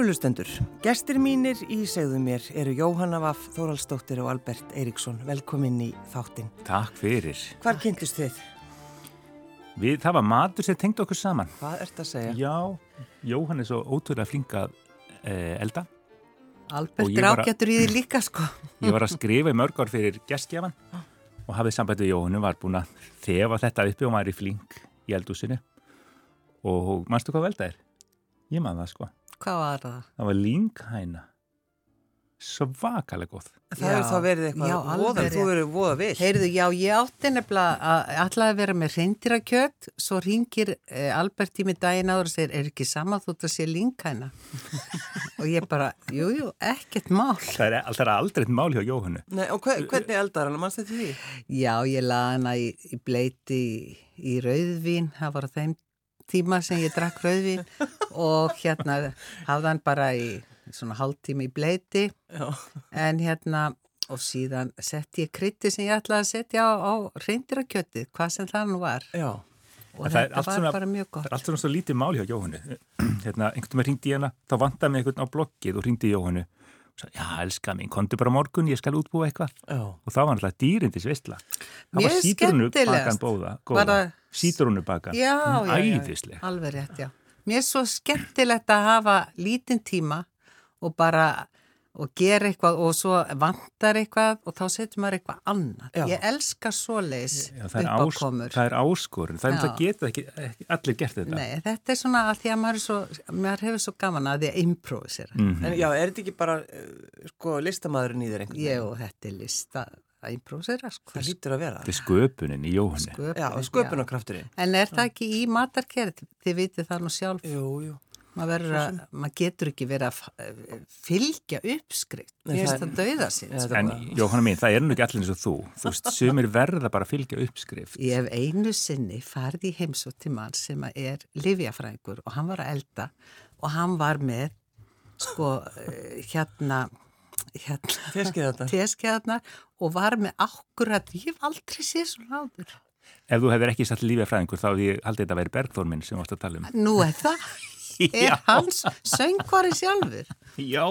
Kæru lustendur, gestir mínir í segðu mér eru Jóhanna Vaff, Þóraldsdóttir og Albert Eiríksson. Velkomin í þáttinn. Takk fyrir. Hvar kynntist þið? Við, það var matur sem tengdi okkur saman. Hvað ert að segja? Já, Jóhann er svo ótrúlega flinkað eh, elda. Albert grákjættur í því líka sko. Ég var að skrifa í mörg ár fyrir gestgjafan og hafið sambætt við Jóhannu, var búin að þefa þetta uppi og maður er flink í eldúsinu. Og manstu hvað velda er? Ég man það sko. Hvað var það? Það var línghæna. Svakalega góð. Það hefur þá verið eitthvað voða, þú verið voða vill. Heyrðu, já, ég átti nefnilega að að vera með reyndýrakjöt, svo ringir eh, Albert í mig daginn áður og segir, er ekki sama þú að sé linkæna? og ég bara, jú, jú, ekkert mál. Það er, það er aldrei eitt mál hjá Jóhannu. Nei, og hver, hvernig eldar hann? Manstu þetta því? Já, ég laði hana í, í bleiti í, í rauðvín, það var þeim tíma sem ég drakk rauðvín og hérna hafði hann bara í svona hálftíma í bleiti Já. en hérna og síðan setti ég krytti sem ég ætlaði að setja á, á reyndirakjötið, hvað sem það nú var Já. og En það þetta allt var svona- bara mjög Það gott. er alltaf svo lítið mál hjá Jóhannu. Hérna, einhvern veginn ringdi ég hana, þá vantaði mig einhvern á bloggið og ringdi Jóhannu. Já, elska mín, kontu bara morgun, ég skal útbúa eitthvað. Já. Og það var náttúrulega dýrindis veistla. Það Mjög var sítrunu skemmtilegast. bakan bóða, góða. það- Já, Æðisleg. alveg rétt, já. Mér er svo skemmtilegt að hafa lítinn tíma og bara og gera eitthvað og svo vantar eitthvað og þá setur maður eitthvað annað. Já. Ég elska er ás, uppákomur. það er áskorun. Það er það geta ekki, ekki allir gert þetta. Nei, þetta er svona að því að maður, er svo, maður hefur svo gaman að því að improvisera. Mhm. En já, er þetta ekki bara, uh, sko, listamæðurinn í þér einhvern Ég og þetta er lista að improvisera, sko. Það lítur að vera. Þetta er sköpunin í Jóhannu. Sköpun, Já, sköpunarkrafturinn. En er það ekki í matarkerð? Þið vitið það nú sjálf. Jú, jú. Maður, verður að, maður getur ekki verið að fylgja uppskrift. Mér finnst það dauða sín. Sko. En Jóhanna mín, það er nú ekki allir eins og þú. Þú veist, sumir verða bara að fylgja uppskrift. Ég hef einu sinni farið í heimsótt til mann sem að er livjafræðingur og hann var að elda og hann var með sko eh, hérna hérna teskeðarnar og var með akkurat, ég hef aldrei séð svona áður. Ef þú hefur ekki satt lífið fræðingur þá hefði ég haldið þetta að vera Bergþór minn sem varst að tala um. Nú er það, er hans söngvari sjálfur. Já.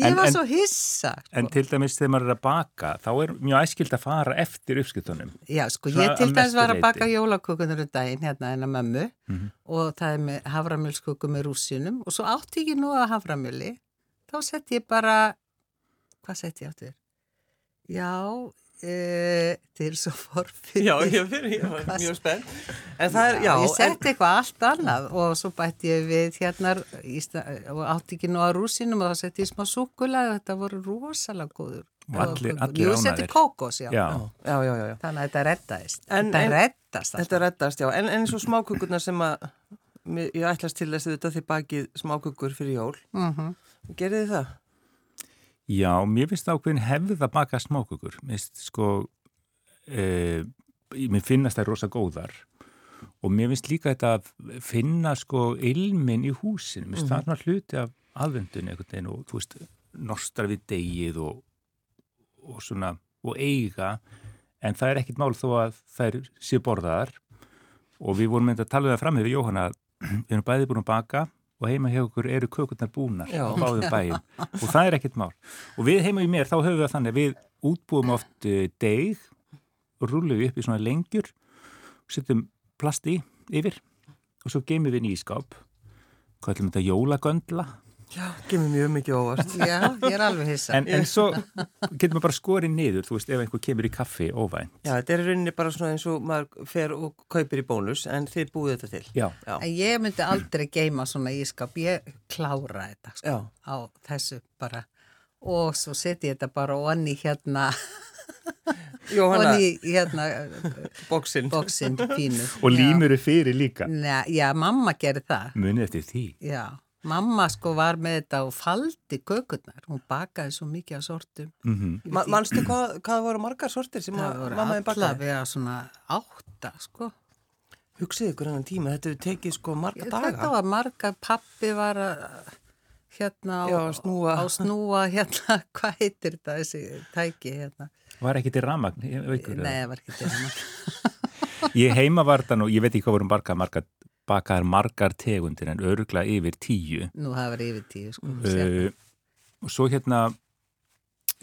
Ég En- var en- svo hissa. En til dæmis þegar maður er að baka, þá er mjög æskild að fara eftir uppskiptunum. Já, sko, ég til dæmis var að baka jólakökunar um daginn hérna en að mömmu Mhm. og það er með haframjölsköku með rúsinum og svo átti ég nú að haframjöli þá sett ég bara hvað sett ég áttur? Já, e, til svo forfið Já, ég fyrir, ég var mjög spennt. En það er, já, ég en, setti eitthvað allt annað og svo bætti ég við hérna í sta- og átti ekki nú að rúsinum og þá setti ég smá súkulega og þetta voru rosalega góður Og allir- allir Jú, setti kókos, já. Já. já, já, já, já. Þannig að þetta reddaðist. En- þetta en- reddast. Þetta reddast, já. En, en svo smákukurnar sem að, ég ætlast til þess að þetta þið bakið smákukur fyrir jól. Mm Gerið þið það? Já, mér finnst það ákveðin hefð að baka smákukur. Mér sko, e, mér finnast það rosa góðar og mér finnst líka þetta að finna sko ilmin í húsinu. Mér finnst það svona hluti af aðvendunni einhvern veginn og þú veist, nostrar við degið og, og svona, og eiga en það er ekkit mál þó að þær sé borðaðar og við vorum myndið að tala um það fram hefur Jóhanna við erum bæði búin að baka og heima hjá okkur eru kökurnar búnar Já. á báðum bæjum. Og það er ekkit mál. Og við heima í mér þá höfum við þannig við útbúum oft eh, deig og rúlum við upp í svona lengjur setjum plast í yfir og svo geymum við nýskáp hvað ætlum þetta jólagöndla Já, gemur mjög mikið óvart. Já, ég er alveg hissa. en, en svo getur maður bara skorið niður þú veist ef einhver kemur í kaffi óvænt. Já, þetta er í rauninni bara svona eins og maður fer og kaupir í bónus, en þið búið þetta til. já, Já, En ég myndi aldrei geima svona ískap, ég klára þetta sko, já, á þessu bara. Og svo setji ég þetta bara onni hérna, Jóhanna, hérna bóksinn. fínu. og límur er fyrir líka. Já, já, mamma gerði það, munið eftir því. Já. Mamma sko var með þetta og faldi kökurnar, hún bakaði svo mikið af sortum. mm Ég Ma, manstu hvað, hvað voru margar sortir sem Það að voru mamma þið bakaði? allavega svona átta, sko. Hugsið ykkur hennan tíma, þetta hefur tekið sko marga daga. Þetta var marga, pappi var að hérna á, Já, að snúa. á snúa hérna, hvað heitir þetta þessi tæki hérna? var ekki til ramagn Nei, það. það var ekki til hérna. ég heima var þetta nú, ég veit ekki hvað vorum marga marga bakaðar margar tegundir en öruglega yfir tíu. Nú hafa verið yfir tíu, sko. Uh, og svo hérna,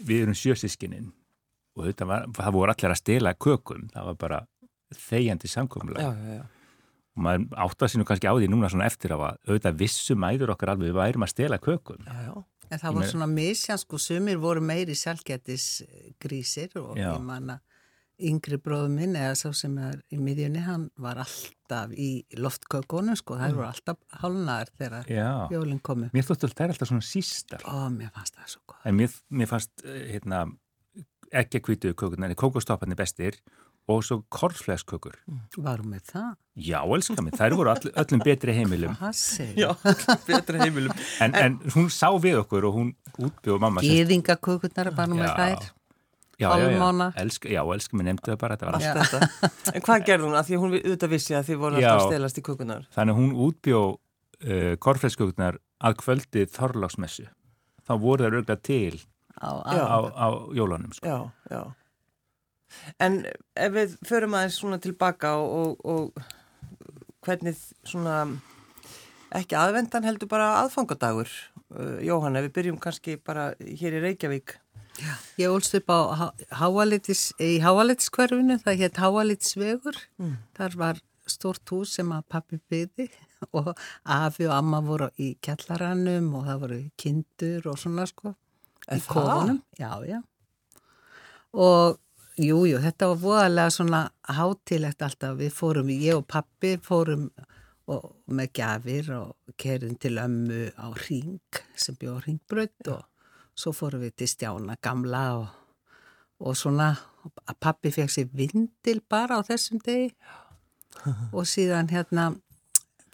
við erum sjösískininn og þetta var, það voru allir að stela kökum, það var bara þegjandi samkommulega. Já, já, já. Og maður áttað sér nú kannski á því núna svona eftir að auðvitað vissum mæður okkar alveg við værum að stela kökum. Já, já. En það var svona misjan, sko, sumir voru meiri sjálfgættis grísir og Já. ég man að yngri bróðum minn eða sá sem er í miðjunni, hann var alltaf í loftkökunum, sko, Mm. þær voru alltaf hálnaðar þegar Já, jólinn komu. mér þóttu alltaf, það er alltaf svona sístar. Ó, mér fannst það svo gott. En mér, mér fannst, eh, hérna, ekki að kvítu kökurnar, kókostopparnir bestir og svo korfleskökur. Varum með það? Já, elskar mig, þær voru all, öllum betri heimilum. Hvað segir? Já, betra heimilum. En, en hún sá við okkur og hún útbjóð mamma. sem- Gýðingakökurnar var nú með Já. þær. Já, já, já, Álmána. elsk, já, elskar mig, nefndi það bara. En hvað gerði hún? Af því að hún vi- auðvitað vissi að þið voru alltaf að stelast í kukunar. Þannig að hún útbjóð uh, korfleskökurnar að kvöldi þorlagsmessu. Þá voru þær auðvitað til Á, á, á, jólunum, sko. Já, já. En ef við förum aðeins svona tilbaka og, og, og hvernig svona, ekki aðvendan heldur bara aðfangadagur. Uh, Jóhann, ef við byrjum kannski bara hér í Reykjavík. Ég ólst upp á Há- Háalitis, í Háalitis-hverfinu, það hétt Háalitisvegur. Mm. Þar var stórt hús sem að pappi byði og afi og amma voru í kjallaranum og það voru kindur og svona sko. Er í kofunum. Já, já. Og jú, jú, þetta var voðalega svona hátilegt alltaf. Við fórum, ég og pappi fórum og, með gjafir og kerðum til ömmu á ring sem bjóð ringbrödd og svo fórum við til Stjána gamla og, og svona að pappi fekk sér vindil bara á þessum degi. Og síðan hérna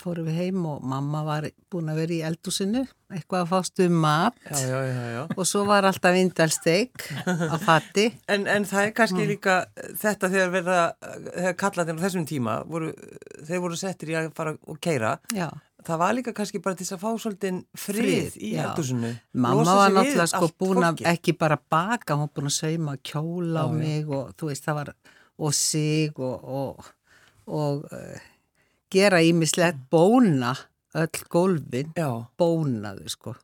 fórum við heim og mamma var búin að vera í eldúsinu eitthvað að fást um mat. Já, já, já, og svo var alltaf vindalsteik á fatti En, en það er kannski líka þetta þegar verða, kallarnir á þessum tíma, voru, þeir voru settir í að fara og keira. Já. Það var líka kannski bara til að fá svolítið frið, í eldúsinu. Mamma var náttúrulega sko búin að ekki bara baka, hún var búin að sauma kjóla á mig og þú veist það var og sig og, og, og uh, gera ímislegt bóna öll gólfin, bónaðu sko.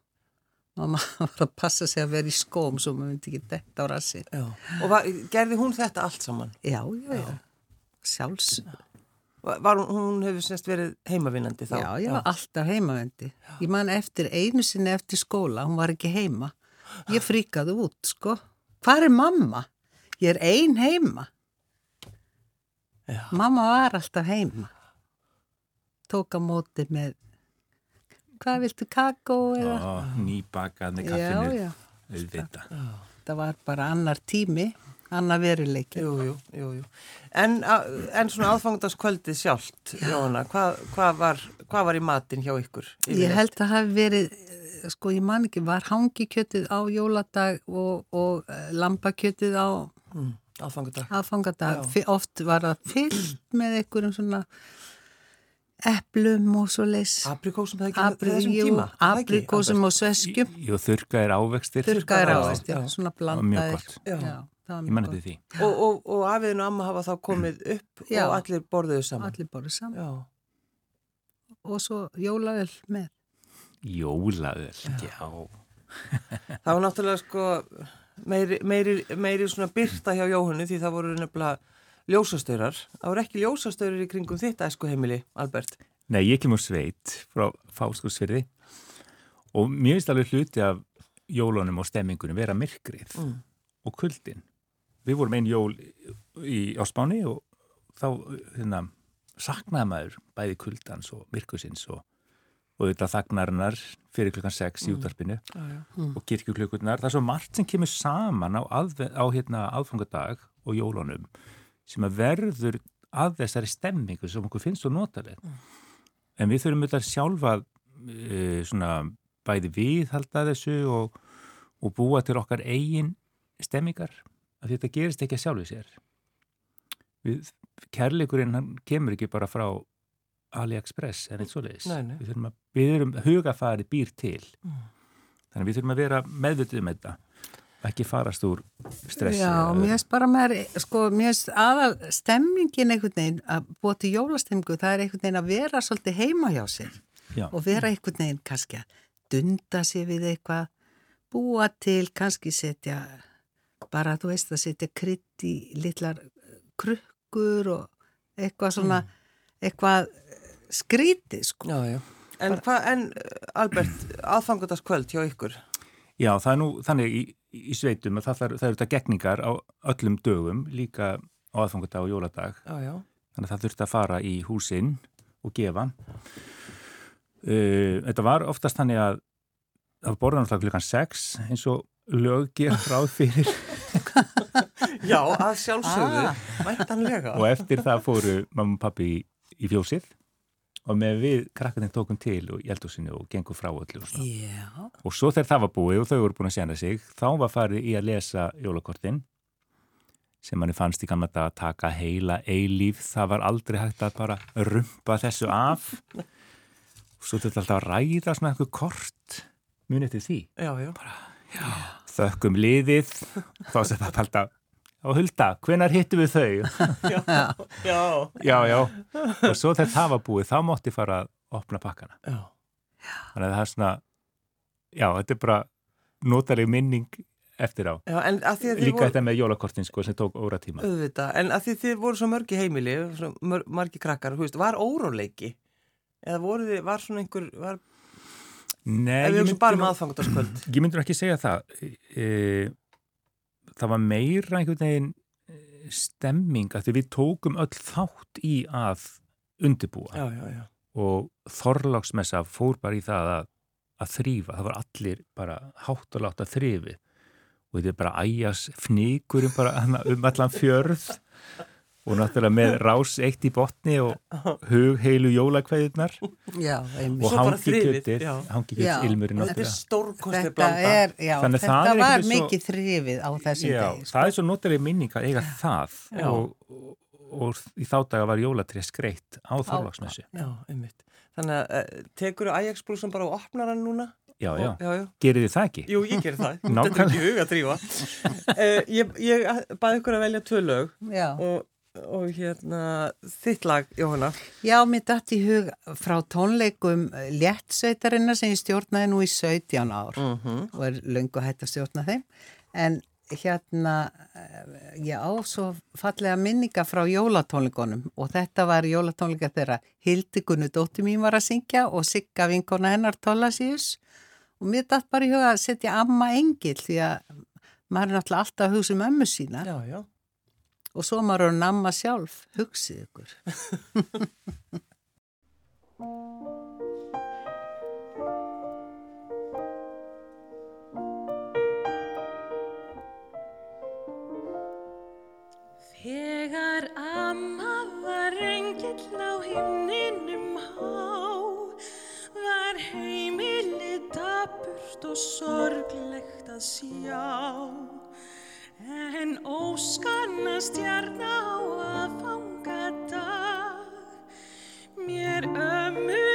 Mamma var að passa sig að vera í skóm svo maður myndi ekki detta á rassi. já. Og var, gerði hún þetta allt saman? Já, já, já. Sjálfs, Var, var hún, hún hefur semst verið heimavinnandi þá? já, já, alltaf heimavendi. Ég man eftir einu sinni eftir skóla, hún var ekki heima. Ég fríkaði út, sko. Hvar er mamma? Ég er ein heima. Já. Mamma var alltaf heima. Tók á móti með, hvað viltu, kakó eða? Já, kaffinu, já. auðvita. Það var bara annar tími, annar veruleiki. Jú, jú, jú, jú. En, a- en svona aðfangdaskvöldið sjálft, Jóhanna, hvað, hvað, var, hvað var í matinn hjá ykkur? Ég held að hafi verið, eh, sko ég man ekki, var hangikjötið á jóladag og, og eh, lambakjötið á Mm, aðfangadag. aðfangadag. Oft var það fyllt með einhverjum svona eplum og svo leys. Aprikósum það ekki á Abri, þessum jú, tíma? Aprikósum og sveskjum. Jú, þurrka er ávextir. Ávist, já, já. svona blandaðir. Já. Ég gott. eftir því. Og, og, og afiðin og amma hafa þá komið upp Já. og allir borðuðu saman. Allir borðið saman. Já. Og svo jólaöl með. Jólaöl, já. Það var náttúrulega sko meiri, meiri, meiri svona byrta hjá Jóhannu því það voru nefnilega ljósastaurar. Það voru ekki ljósastaurar í kringum þitt æsku heimili, Albert. Nei, ég kemur sveit frá fáskúsfyrði og mér finnst alveg hluti af jólunum og stemmingunum vera myrkrið Mm. og kuldin. Við vorum einn jól í, á Spáni og þá hérna, saknaði maður bæði kuldans og myrkusins og, og þetta þagnarinnar fyrir klukkan 6 í útarpinu Já, já. og kirkjuklukkurnar. Það er svo margt sem kemur saman á, á hérna, aðfangadag og jólunum sem að verður að þessari stemmingu sem okkur finnst svo notaleg. En við þurfum auðvitað sjálfa e, svona bæði viðhalda þessu og, og búa til okkar eigin stemmingar. Að þetta gerist ekki að sjálfu sér. Við, kærleikurinn hann kemur ekki bara frá AliExpress en eitt svoleiðis. Nei, nei. Við þurfum að, við erum hugafari býr til. Mm. Þannig við þurfum að vera meðvitið um þetta. ekki farast úr stressi. Já, mér finnst bara með, sko, mér finnst aða stemmingin einhvern veginn að búa til jólastemmingu, það er einhvern veginn að vera svolítið heima hjá sér Já. og vera einhvern veginn kannski að dunda sér við eitthvað, búa til, kannski setja, bara þú veist að setja krydd í litlar krukkur og eitthvað svona, eitthvað skrítið, sko. Já, já. En hvað, en Albert, aðfangadagskvöld hjá ykkur? Já, það er nú þannig í, í sveitum að það, það, það eru þetta gegningar á öllum dögum, líka á aðfangadag og jóladag. Já, já. Þannig að það þurfti að fara í húsinn og gefa. Uh, þetta var oftast þannig að það var borðan alltaf klukkan 6 eins og lög gera ráð fyrir Já, að sjálfsögðu, Ah. væntanlega. og eftir það fóru mamma og pappi í, í fjósið og með við krakkarnir tókum til og í eldhúsinu og gengum frá öllu og svona. Já, Og svo þegar það var búið og þau voru búin að sjana sig, þá var farið í að lesa jólakortin sem manni fannst í gamla dag að taka heila eilíf. Það var aldrei hægt að bara rumpa þessu af. Og svo þetta alltaf að ræða svona eitthvað kort munið til því. Já, já. Þökkum liðið, þá sem það alltaf og hulda, hvenar hittum við þau? Já, já. já, já. Og svo þegar það var búið, þá mátti fara að opna pakkana. Þannig að það er svona, já, þetta er bara notaleg minning eftir á. að að Líka voru, þetta með jólakortin sko sem tók óra tíma. auðvitað, en að því þið voru svo mörgi heimili, svo mör, margi krakkar, veist, var óróleiki? Eða voru þið, var svona einhver, var, Nei, ef við erum bara nú, aðfangadagskvöld? ég myndi nú ekki segja það. E, það var meira einhvern veginn e, stemming að við tókum öll þátt í að undibúa Já, já, já. og þorláksmessa fór bara í það að, að þrýfa. Það var allir bara hátt og látt að þrýfi og þetta er bara æjas fnýkurum bara um allan fjörð og náttúrulega með rás eitt í botni og hug heilu einmitt. og Svo bara hangi já. hangi Já, kjötið ilmurinn Þetta er Þetta blanda. er, þetta var mikið þrifið á þessum Já, degi. sko. það er svo notalega minning að eiga það Já. og, og, og í þá daga var jólatrið skreitt á einmitt. Þannig að uh, tekur þú Ajax-brúsan bara og opnar hann núna? Já, já, já, já. gerið þið það ekki? Jú, ég ger það. Þetta er ekki hug að drífa. uh, ég, ég baði ykkur að velja tvö lög Já. og, og hérna þitt lag, Jóhanna. Já, mér dætt í hug frá tónleikum léttsveitarinnar sem ég stjórnaði nú í 17 ár Mm -hmm. og er löngu hægt að stjórna þeim. En hérna, eh, ég á svo fallega minninga frá jólatónleikunum og þetta var jólatónleika þegar Hildikunnu dóttir mín var að syngja og Sigga vinkona hennar Tólasíus og mér dætt bara í huga að setja amma engil því að maður er náttúrulega alltaf að hugsa um ömmu sína Já, já. Og svo maður að namma sjálf, hugsið ykkur. Þegar amma var engill á himninum há, var heimilið dapurt og sorglegt að sjá. En óskanna stjarn á að fanga dag, mér ömmu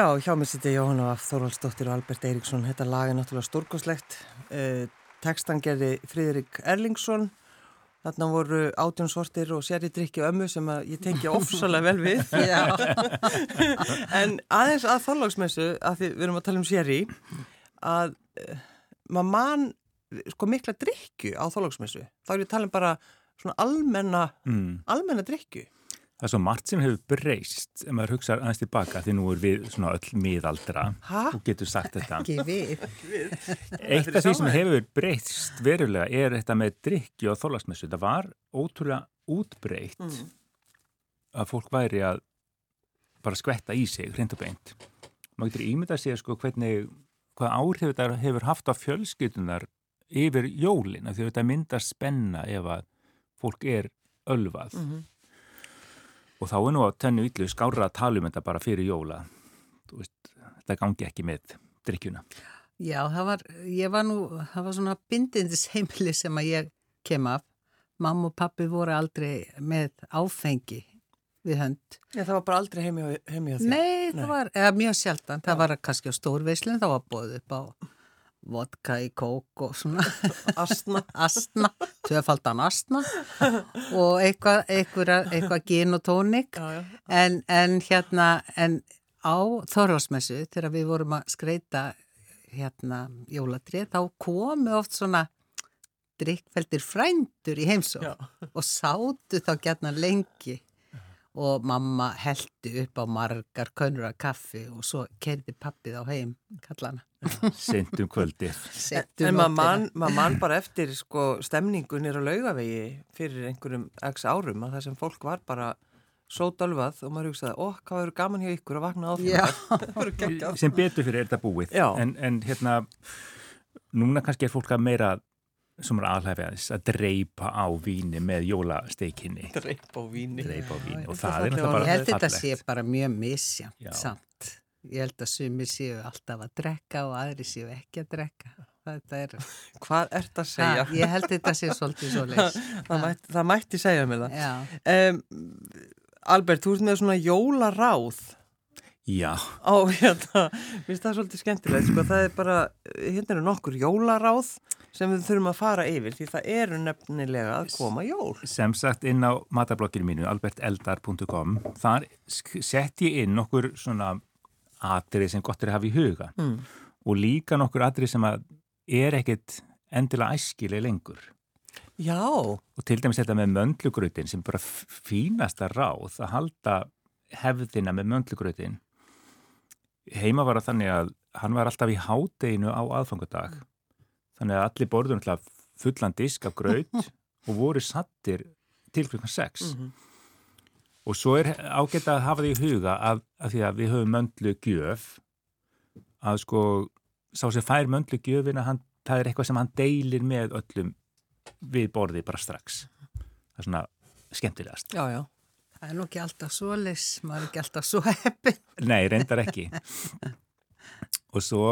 Já, hjá mér sitja Jóhanna af Þorvaldsdóttir og Albert Eiríksson. Þetta lag er náttúrulega stórkoslegt. Eh, tekstan gerði Fríðrik Erlingsson. Þarna voru átjón sortir og séri drikki ömmu sem að ég tengja ofsalega vel við. En aðeins að þorlagsmessu, að því við erum að tala um séri, að uh, maður mann sko mikla drikju á þorlagsmessu. Þá er ég að tala um bara svona almenna, Mm. almenna drikju. Það er svo margt sem hefur breyst ef maður hugsa aðeins tilbaka því nú er við svona öll miðaldra Ha? og getur sagt þetta. ekki við. Eitt af því sem hefur breyst verulega er þetta með drikki og þólagsmessu. Það var ótrúlega útbreytt Mm. að fólk væri að bara skvetta í sig, hreint og beint. Maður getur ímyndað sér sko hvernig, hvað áhrif þetta hefur haft á fjölskytunar yfir jólina því að þetta myndar spenna ef að fólk er ölvað. Mhm. Og þá er nú að tennu yllu skára að tala um þetta bara fyrir jóla. Þú veist, þetta gangi ekki með drikkjuna. Já, það var, ég var nú, það var svona bindindis heimili sem að ég kem af. Mamma og pappi voru aldrei með áfengi við hönd. Já, það var bara aldrei heimi á, því. Nei, Nei. það var eða, mjög sjaldan. Það var kannski á stórveislun, það var bóðið upp á vodka í kók og svona Astna. astna, tvöfaldan astna og eitthvað, eitthvað, eitthvað gin og tónik. Já, já. En, en hérna, en á Þorvarsmessu, þegar við vorum að skreita hérna jólatrið, þá komu oft svona drikkveldir frændur í heimsók og sátu þá gætna lengi og mamma heldi upp á margar könnur af kaffi og svo kerði pappið á heim kallana. Sent um kvöldi. Seint um En maður nóttina. man, maður man bara eftir sko, stemningunir á laugavegi fyrir einhverjum x árum að það sem fólk var bara svo dölvað og maður hugsaði, ó, hvað verður gaman hjá ykkur að vakna á því sem betur fyrir er þetta búið en, en hérna núna kannski er fólk að meira sem er aðhæfi aðeins að dreipa á víni með jólasteikinni Dreip á víni. dreipa á víni og þetta það er náttúrulega Ég bara held þetta sé bara mjög misjant Já. samt. Ég held að sumir séu alltaf að drekka og aðri séu ekki að drekka. Þetta er, Hvað ert að segja? Ha, ég held þetta sé svolítið svo leys. það, mætti, það mætti segja mér það. Já, Um, Albert, þú ert með svona jólaráð Já, á hérna, minnst það svolítið skemmtilegt, sko, það er bara, hérna eru nokkur jólaráð sem við þurfum að fara yfir því það eru nefnilega að koma jól. sem sagt inn á matablokkinu mínu alberteldar.com þar sett ég inn nokkur svona atrið sem gott er að hafa í huga. Mm. og líka nokkur atrið sem er ekkit endilega æskileg lengur. Já, og til dæmis þetta með möndlugrutin sem bara fínasta ráð að halda hefðina með möndlugrutin heima var það þannig að hann var alltaf í hádeginu á aðfangadag þannig að allir borður fullan disk af graut og voru sattir til klukkan 6 Mhm. og svo er ágætt að hafa því í huga að, að því að við höfum möndlu gjöf að sko sá sem fær möndlu gjöfina hann, það er eitthvað sem hann deilir með öllum við borði bara strax. Það er svona skemmtilegast. Já, já. Það er nú ekki alltaf svo leys, maður er ekki alltaf svo heppin. Nei, reyndar ekki. og svo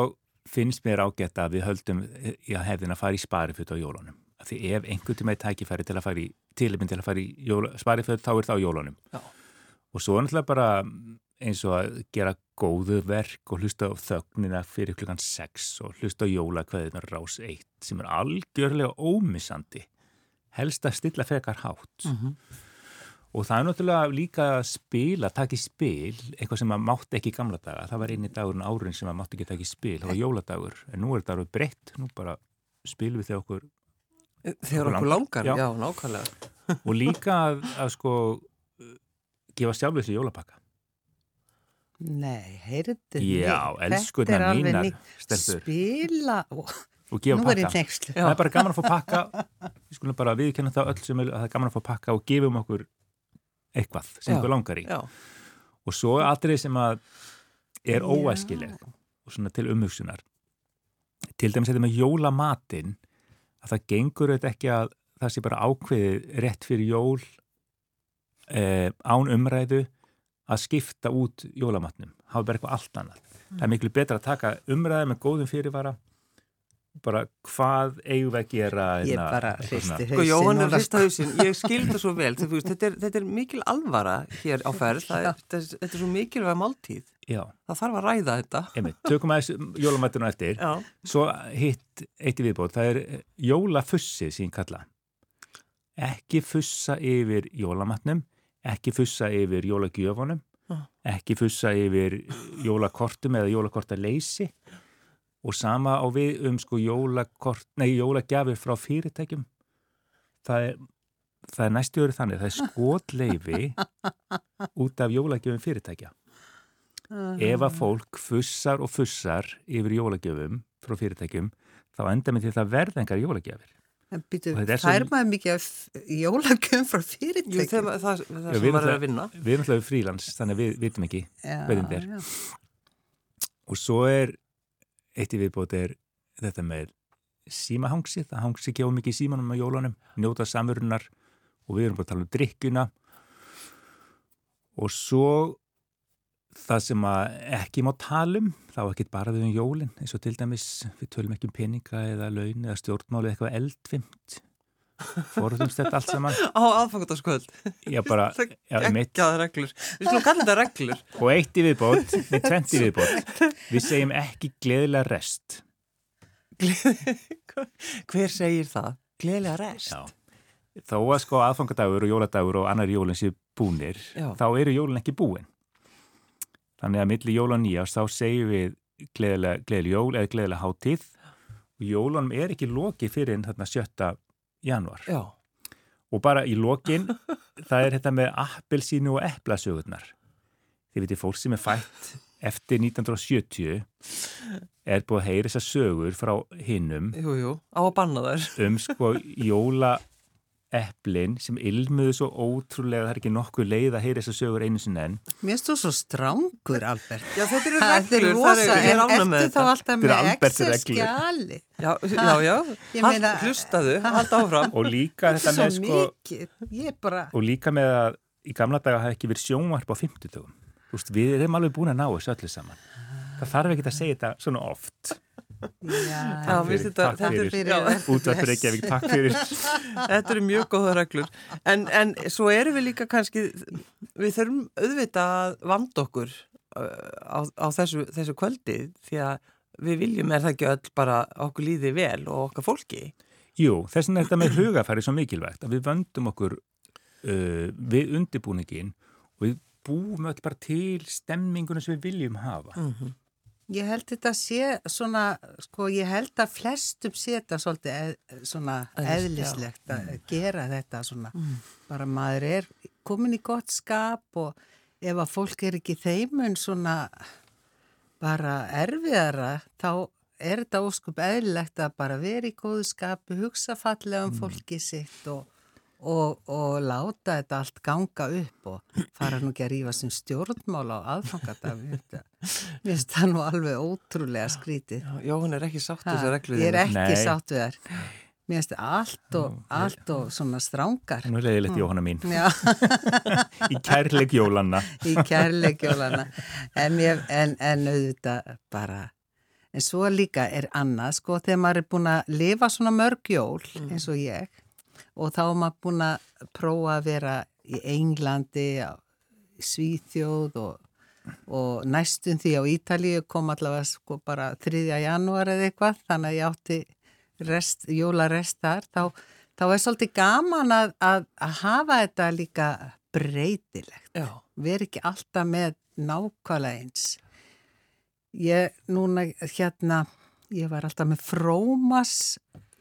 finnst mér ágætt að við höldum í að hefðin að fara í spariföt á jólunum. Því ef einhvern tíma er tækifæri til að fara í tilipin til að fara í jóla, spariföt þá er það á jólunum. Já. Og svo er náttúrulega bara eins og að gera góðu verk og hlusta á þögnina fyrir klukkan 6 og hlusta á jólakveðinar rás 1 sem er algjörlega ómissandi. Helst að stilla fekar hátt. Og það er náttúrulega líka að spila, taka í spil, eitthvað sem að mátti ekki í gamla daga. Það var eini dagurinn árin sem að mátti ekki taka í spil, það var jóladagur. En nú er þetta alveg breytt, nú bara spilum við þegar okkur. Þegar okkur langar, Já. já, nákvæmlega. Og líka að, að sko gefa sjálf þessi jólapakka. Nei, heyrðu Já, elskurnar mínar. Spila, Ó, Og gefa pakka. Það er bara gaman að fá pakka, við skulum bara viðkenna það öll sem er, að það er gaman að fá pakka og gefum okkur eitthvað sem Já. okkur langar í. Já, Og svo atrið sem að er Já. óæskileg og svona til umhugsunar. Til dæmis þetta með jólamatinn að það gengur auðvitað ekki að það sé bara ákveðið rétt fyrir jól eh, án umræðu að skipta út jólamatnum. Hafa bara eitthvað allt annað. Það er miklu betra að taka umræðu með góðum fyrirvara bara hvað eigum við að gera Ég að- bara hristi sko hrist hausinn, ég skil það svo vel, þú veist, þetta er, þetta er mikil alvara hér á ferð, það er, þetta, er, þetta er svo mikilvæg máltíð, Já, það þarf að ræða þetta. einmitt. Tökum aðeins jólamatinu eftir. Já, Svo hitt eitt í viðbót, það er jólafussið sín kalla. Ekki fussa yfir jólamatnum, ekki fussa yfir jólagjöfunum, ekki fussa yfir jólakortum eða jólakortaleysi og sama á við um sko jólakort, nei, jólagjafir frá fyrirtækjum. Það er, það er næstu verið þannig, það er skotleifi út af jólagjafum fyrirtækja. Ef að fólk fussar og fussar yfir jólagjöfum frá fyrirtækjum, þá enda með því að það verða engar jólagjafir. En býtu, þetta er fær maður mikið af jólagjöfum frá Jú, fyrirtækjum? þeim, það, það Já, sem við maður er náttúrulega- að vinna. Við erum alltaf frílans, þannig að við vitum ekki Já, hvernig þetta er. já. Og svo er, eitt í viðbót er þetta með símahangsi, það hangsi ekki á mikið í símanum á jólunum, njóta samverunar og við erum bara að tala um drikkjuna og svo það sem ekki má talum, þá ekki bara við um jólin, eins og til dæmis við tölum ekki um peninga eða laun eða stjórnmáli eitthvað eldfimt forðumst þetta allt saman Á aðfangadagskvöld, já bara, geggjaða reglur. Við skulum kalla þetta reglur. og eitt í viðbót, nei, tvent í viðbót við segjum ekki gleðilega rest Hver segir það? Gleðilega rest. Já. Þó að sko aðfangadagur og jóladagur og annar jólinn séu búnir, Já. þá eru jólinn ekki búin. Þannig að milli jól og nýjás þá segjum við gleðilega, jól eða gleðilega hátíð og jólunum er ekki lokið fyrir en þarna 7. januar. Já, Og bara í lokin, það er þetta með appelsínu og eplasögurnar. Þið veitir, fólk sem er fætt eftir 1970 er búið að heyra þessar sögur frá hinnum um sko jóla eplin sem ilmuðu svo ótrúlega það er ekki nokkuð leið að heyra þessar sögur einu sinni enn. Mér þú svo strángur, Albert. Já, þetta eru er reglur, það rosa, er, er ertu þá þetta. alltaf með Alberts Excel-skjali? Já, já, já, Hald, meina- hlustaðu, halda áfram. Og líka þetta með sko bara, og líka með að í gamla daga hafi ekki verið sjónvarp á 50 dögum. Þú veist, við erum alveg búin að ná þessu öllu saman. Það þarf ekki að segja þetta svona oft. Já, þetta, Takk þetta, er, fyrir. já, Útvarp Reykjavík, takk fyrir. þetta eru mjög góða reglur. En, en svo erum við líka kannski, við þurfum auðvitað að vanda okkur uh, á, á þessu, þessu kvöldi því að við viljum er það ekki öll bara okkur líði vel og okkar fólki. Jú, þess vegna er þetta með hugafæri svo mikilvægt að við vöndum okkur uh, við undirbúningin og við búum öll bara til stemmingunum sem við viljum hafa. Mm ég held þetta sé svona, sko, ég held að flestum sé þetta svolítið eð, svona Eðlis- eðlislegt að gera þetta svona, Mm. bara maður er komin í gott skap og ef að fólk er ekki þeimun svona bara erfiðara, þá er þetta óskup eðlilegt að bara vera í góðu skapi, hugsa fallega um fólki sitt og, og, og láta þetta allt ganga upp og fara nú ekki að rífa sem stjórnmál á aðfangadag. Mér finnst það nú alveg ótrúlega skrítið. Já, Jóhann er ekki sátt þessu reglur. Ég er ekki sátt við þær. Mér finnst allt og, allt og svona strángar. Nú er leiðilegt Jóhanna mín. Já, Í kærleik jólanna. í kærleikjólana. En, mér- en, en auðvitað bara, en svo líka er annað, sko, þegar maður er búin að lifa svona mörg jól eins og ég og þá er maður búin að prófa að vera í Englandi, Svíþjóð og, og næstum því á Ítalíu kom allavega sko bara 3. janúar eða eitthvað, þannig að ég átti rest, jólarest þar, þá, þá er svolítið gaman að, að, að hafa þetta líka breytilegt. Já. Veri ekki alltaf með nákvæmlega eins. Ég núna hérna, ég var alltaf með frómas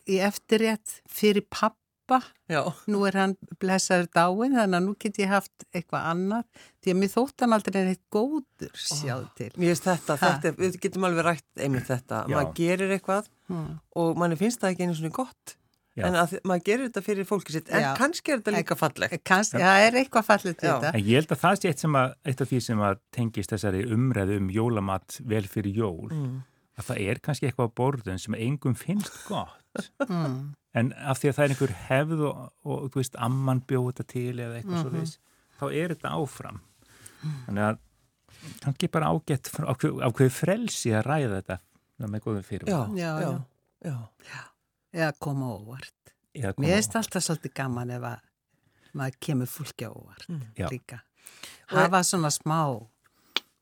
í eftirrétt fyrir pappa. Já. Nú er hann blessaður dáin, þannig að nú get ég haft eitthvað annað. Því að mér þótt hann aldrei neitt góður sjáðu til. Mér finnst þetta, þetta, er- við getum alveg rætt einmitt þetta. Já. Maður gerir eitthvað Hmm. og manni finnst það ekki einu svona gott. Já. En að, maður gerir þetta fyrir fólki sitt, en Já. kannski er þetta líka fallegt. Kannski, það er eitthvað til Já. þetta. En ég held að það sé eitt, sem að, eitt af því sem að tengist þessari umræðu um jólamat vel fyrir jól, Mm. að það er kannski eitthvað á borðun sem engum finnst gott. Mm. En af því að það er einhver hefð og, og þú veist, amman bjóð þetta til eða eitthvað Mhm. svo veist, þá er þetta áfram. Þannig að kannski bara ágætt frá- ákveð, ákveð frelsi að ræða þetta með góðum fyrir. Já, Já, já, já. já. Eða koma óvart. Eða koma Mér finnst alltaf svolítið gaman ef að maður kemur fólki á óvart Mm. Líka. Hafa svona smá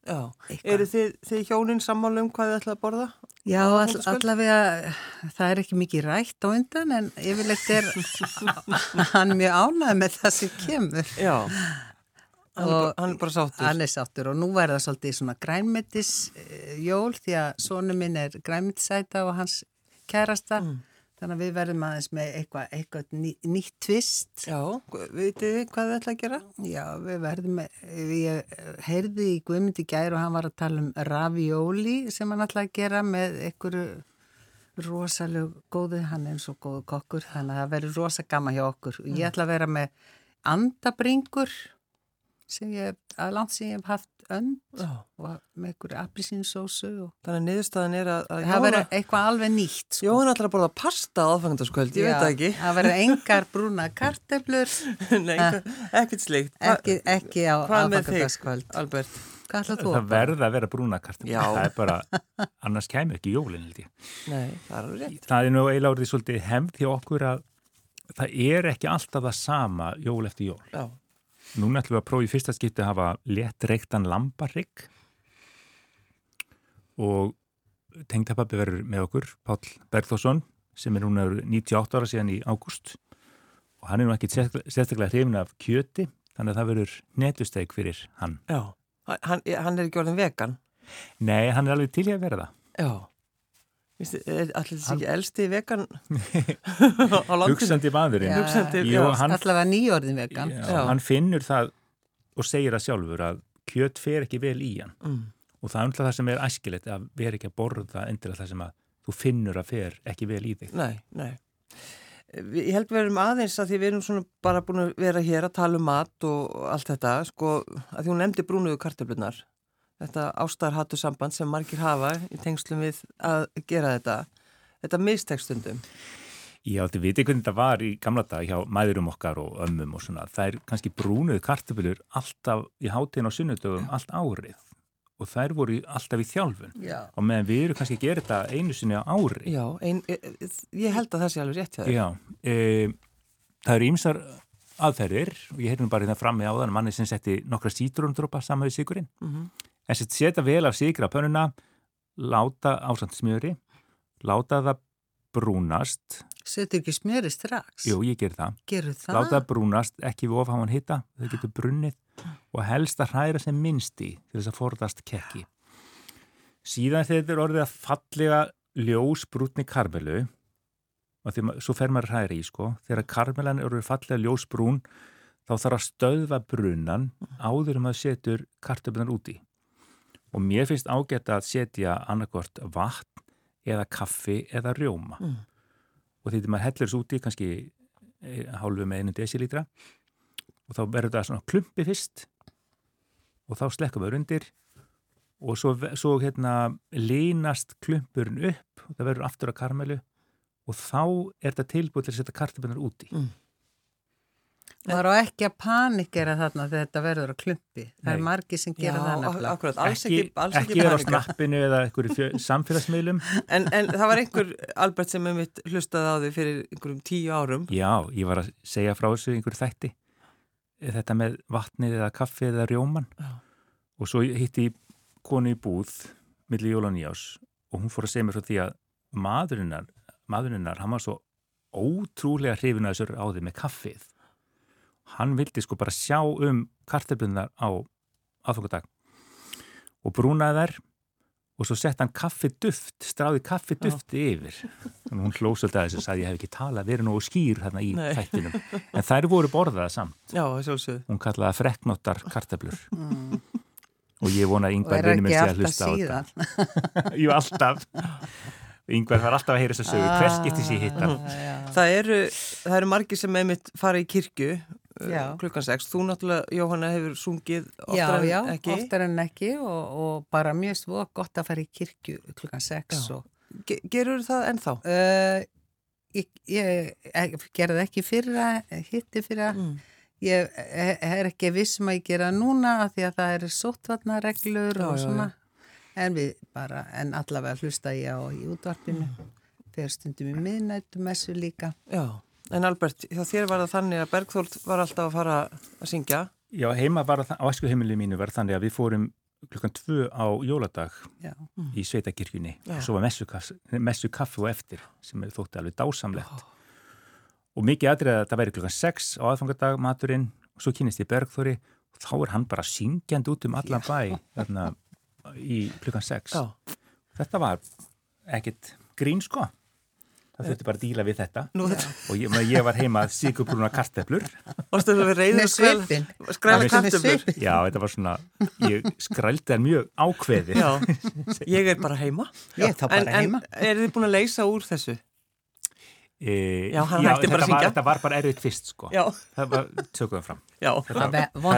já. Eru þið, þið hjónin sammála um hvað þið ætlaði að borða? Já, all, allavega það er ekki mikið rætt á undan en yfirleitt er hann mjög ánægð með það sem kemur. Já. Hann, Og- hann er bara sáttur. Hann er sáttur og nú er það svolítið svona grænmetis eh, jól því að sonu minn er grænmetisæta og hans kærasta Mm. Þannig að við verðum aðeins með eitthvað, eitthvað ný, nýtt tvist. Já, vitið þið hvað þið ætlaði að gera? Já, við verðum með, ég heyrði í Guðmundi gær og hann var að tala um ravioli sem hann ætlaði að gera með einhverju rosalega góðu, hann er eins og góðu kokkur, þannig að það verður rosa gama hjá okkur. Og ég ætla að vera með andabringur sem ég, að langt sem ég hef haft önd Já. og með einhverju aprísinsósu og Þannig að niðurstaðan er að, að það verður eitthvað alveg nýtt. Sko. Jóhann ætlar að borða pasta á aðfangandaskvöld, ég veit það ekki. Það verður engar brúna karteblur, Nei, ekkert slikt. ekki, ekki á aðfangadagskvöld. Albert? Hvað ætlar þú Það verða að vera brúnakartum. Já. Það er bara, annars kemur ekki jólinn held ég. Nei, það er alveg rétt. Það er nú eiginlega orðið svolítið hefð hjá okkur að það er ekki alltaf það sama jól eftir jól. Já, Núna ætlum við að prófa í fyrsta skipti að hafa létt reyktan lambarrygg og tengdapappi verður með okkur, Páll Bergþórsson, sem er núna 98 ára síðan í ágúst og hann er nú ekki sérstaklega hrifin af kjöti, þannig að það verður netusteg fyrir hann. já. Hann, hann er ekki orðin vegan. Nei, hann er alveg til í að vera það. Já. Er allir þessi ekki elsti vegan á landinu? Hugsandi maðurinn. Já. Hugsandi, Jú, já. hann, Allavega nýjórðin vegan. já, Já. hann finnur það og segir það sjálfur að kjöt fer ekki vel í hann. Mm. Og það er umtlað það sem er æskilegt að vera ekki að borða endilega það sem að þú finnur að fer ekki vel í þig. Nei, nei. Ég held við erum aðeins að því við erum svona bara búin að vera hér að tala um mat og allt þetta, sko, að því hún nefndi brúnuðu kartöflunar, þetta ástarhattu samband sem margir hafa í tengslum við að gera þetta, þetta mistekstundum. Já, þið vitið hvernig þetta var í gamla dag hjá mæðurum okkar og ömmum og svona. Það er kannski brúnuð kartöflur alltaf í hátíðin á sunnudögum allt árið og þær voru alltaf í þjálfun. Já. Og meðan við erum kannski að gera þetta einu sinni á ári. Já, ein, e- e- ég held að það sé alveg rétt hjá þér. Já, e, það eru ímsar aðferðir og ég heyrðum bara hérna frammi á þann manni sem setti nokkra sítrúndrópa saman við sigurinn. Mhm. En setja vel af sigra pönnuna, láta ásand smjöri, láta það brúnast, Setur ekki smjöri strax? jú ég ger það, Gerur það? láta það brúnast, ekki við ofháman hitta, þau getur brunnið. Og helst að hræra sem minnst í til þess að forðast kekki. Síðan þegar þetta er orðið að fallega ljósbrútni karmelu. Og því ma- svo fer maður að hræra í sko, þegar karmelan eru fallega ljósbrún þá þarf að stöðva brunan áður um að setur kartöflunar úti. Og mér finnst ágætt að setja annarkvort vatn eða kaffi eða rjóma. Mm. Og því maður hellir þessu úti kannski eh, hálfu með einu desilítra og þá verður það svona klumpi fyrst og þá slekkum við undir og svo, svo hérna línast klumpurinn upp og það verður aftur að karmelu og þá er þetta tilbúið til að setja kartöflunar úti. Mm. Maður á ekki að panikera þarna þegar þetta verður að klumpi það er margi sem gera það nefnilega akkurat, alls ekki, alls ekki, ekki er á snappinu eða einhverju samfélagsmiðlum. En, en það var einhver, Albert, sem einmitt hlustaði á því fyrir einhverjum tíu árum. Já, ég var að segja frá þessu í einhverju þætti. Þetta með vatnið eða kaffið eða rjóman. Já. Og svo hitti ég konu í búð millir jól og nýjás og hún fór að segja mér frá því að maðurinnar, maðurinnar, hann var svo ótrúlega hrifin að þessu á því með kaffið. Hann vildi sko bara sjá um kartöflunar á aðfangadag og brúnaði þær og svo sett hann kaffi duft, stráði kaffi dufti yfir. Þannig hún hlósöldi að þessu og sagði ég hef ekki talað, verið nógu skýr hérna í Nei. þættinum. En þær voru borðaða samt. Já. Hún kallaði það freknóttar kartöflur. Og ég vona að og yngvar er vinnum sé að hlusta á síðan þetta. Jú, alltaf. Yngvar var alltaf að heyra þess að sögu. Hver skipti sér hittan? Það eru, það eru margir sem einmitt fara í kirkju Já. klukkan 6. Þú náttúrulega, Jóhanna, hefur sungið já, oftar já, en ekki. oftar en ekki og, og bara mjög svo gott að fara í kirkju klukkan 6 Já. og Ge gerur það ennþá? uh, ég, ég, ég gerði ekki fyrra hitti fyrra Mm. ég eh, er ekki viss um að ég gera núna af því að það eru sóttvarnareglur Já, og já, svona en við bara, en allavega hlusta ég á í útvarpinu Mm. fyrir stundum í miðnættumessu líka Já, en Albert, hjá þér var það þannig að Bergþóld var alltaf að fara að syngja. Já, heima var það, á æskuheimilinu mínu var þannig að við fórum klukkan tvö á jóladag já, í Sveitakirkjunni. Og svo var messu, kaffi og eftir sem þótti alveg dásamlegt. Og mikið aðrið að þetta væri klukkan 6 á aðfangadag maturinn og svo kynist ég Bergþóri og þá er hann bara syngjandi út um allan bæ þarna, í klukkan 6 Já, þetta var ekkit grín sko það þurfti bara að díla við þetta nú og ég, ég var heima sigurbrúna karteflur varstu að við reyður með svipin skræla Með kartöflur. já, þetta var svona ég skrældi þær mjög ákveði Já, ég er bara heima. ég er þá bara En, en heima er þið búin að leysa úr þessu? E, Já, hann hætti bara að þetta var, þetta var bara erfitt fyrst sko Já, það var, tökum fram já. Þetta- Það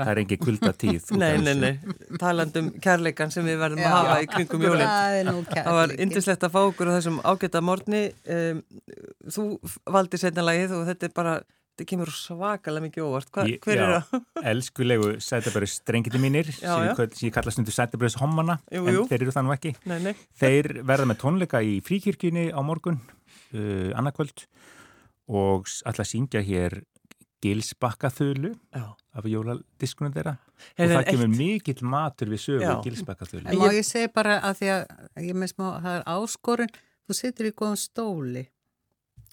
er er engin kulda tíð Nei, nei, nei, talandum kærleikan sem við verðum að hafa í kringum jólinn. það er var kærleikin. yndislegt að fá okkur á þessum ágæta morgni. Um, þú valdi setna lagið og þetta er bara, þetta kemur svakalega mikið óvart. Hva, hver er það? elskulegu sætabæris strengiti mínir Já, sem, já. ég kalla stundu sætabæris hommana Jú, en jú. þeir eru það nú ekki Nei, nei. þeir verða með tónleika í fríkirkjunni á morgun uh, annarkvöld og að syngja hér Gilsbakkaþölu af jóladiskunum þeirra Heyrðu, og það kemur eitt- mikill matur við sögu Já. Gilsbakkaþölu má ég segi bara að því að ég með smá, það er áskorun, þú situr í góðum stóli,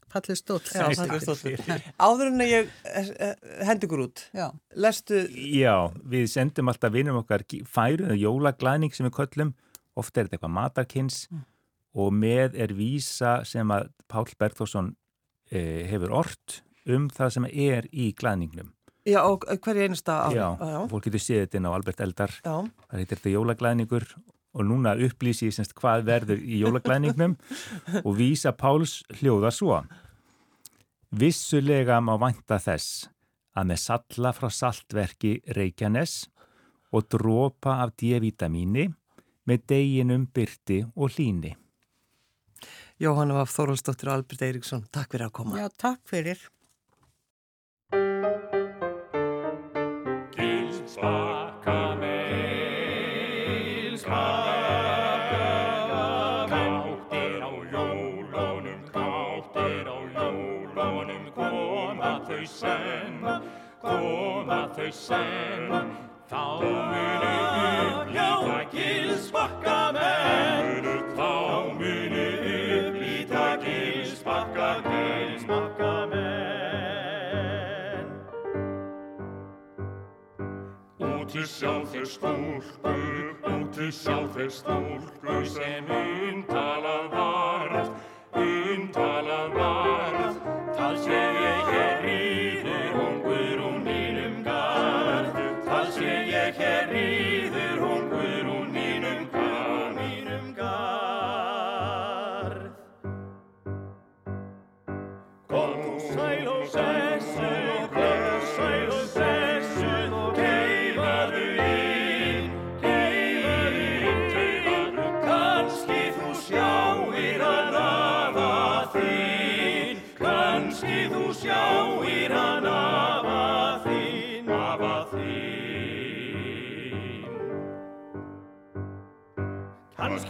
fallið stóll. Já, sem það situr. stótt. Áður en að ég eh, eh, hendi ykkur út, Já, lestu, Já, við sendum alltaf vinum okkar færu, jólaglæning sem við köllum ofta er þetta eitthvað matarkins Mm. Og með er vísa sem að Pál Bergþórsson eh, hefur ort um það sem er í glæningnum já, og hverju einasta ári. Já, já. fólk getur séð þetta inn á Albert Eldar já. það heitir þetta jólaglæningur og núna upplýsi ég semst hvað verður í jólaglæningnum og vísa Páls hljóða svo Vissulega má vænta þess að með salla frá saltverki Reykjanes og dropa af D-vitamíni með deginum byrti og hlíni. Jóhanna Vaf Þóraldsdóttir og Albert Eiríksson, takk fyrir að koma. já, takk fyrir. Koma þau senn, koma þau senn Þá muni sjá þeir stúlku, úti sjá þeir stúlku sem umtalað varð,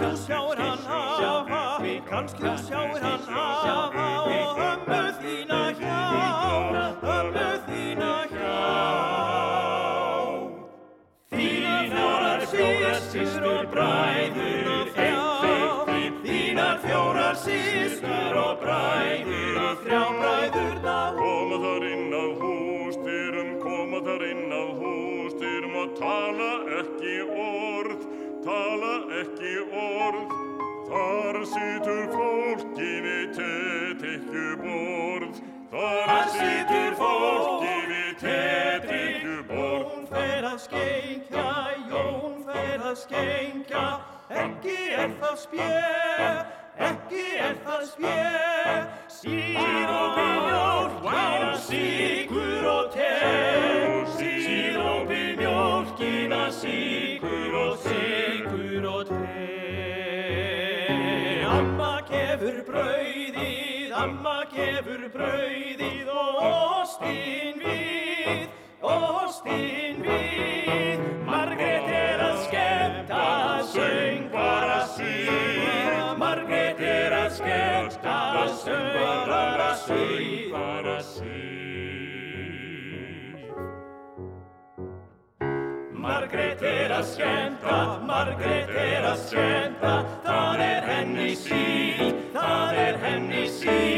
kannski þú sjáir hann hafa, kannski þú sjáir hann hafa. og ömmu þína hjá, ömmu þína hjá. Þínar fjórar fjórar systur bræður þrjá, þínar fjórar systur og bræður og þrjá bræður þá. Koma þar inn á hústyrum, koma þar inn á hústyrum og tala situr fólki við tetikjuborð, þar situr fólki við tetikjuborð. Jón fer að skenkja, Jón fer að skenkja, ekki er það spjö, ekki er það spjö. Sírópi mjólkina, síkur og te, sírópi mjólkina, síkur og síkur gefur brauðið, amma gefur brauðið og ostinn við, ostinn við. Margrét er að skemmta, söng bara síð. Margrét er að skemmta, söng bara síð. Síð. Margrét er að skemmta, Margrét er að skemmta, Of Hennessy.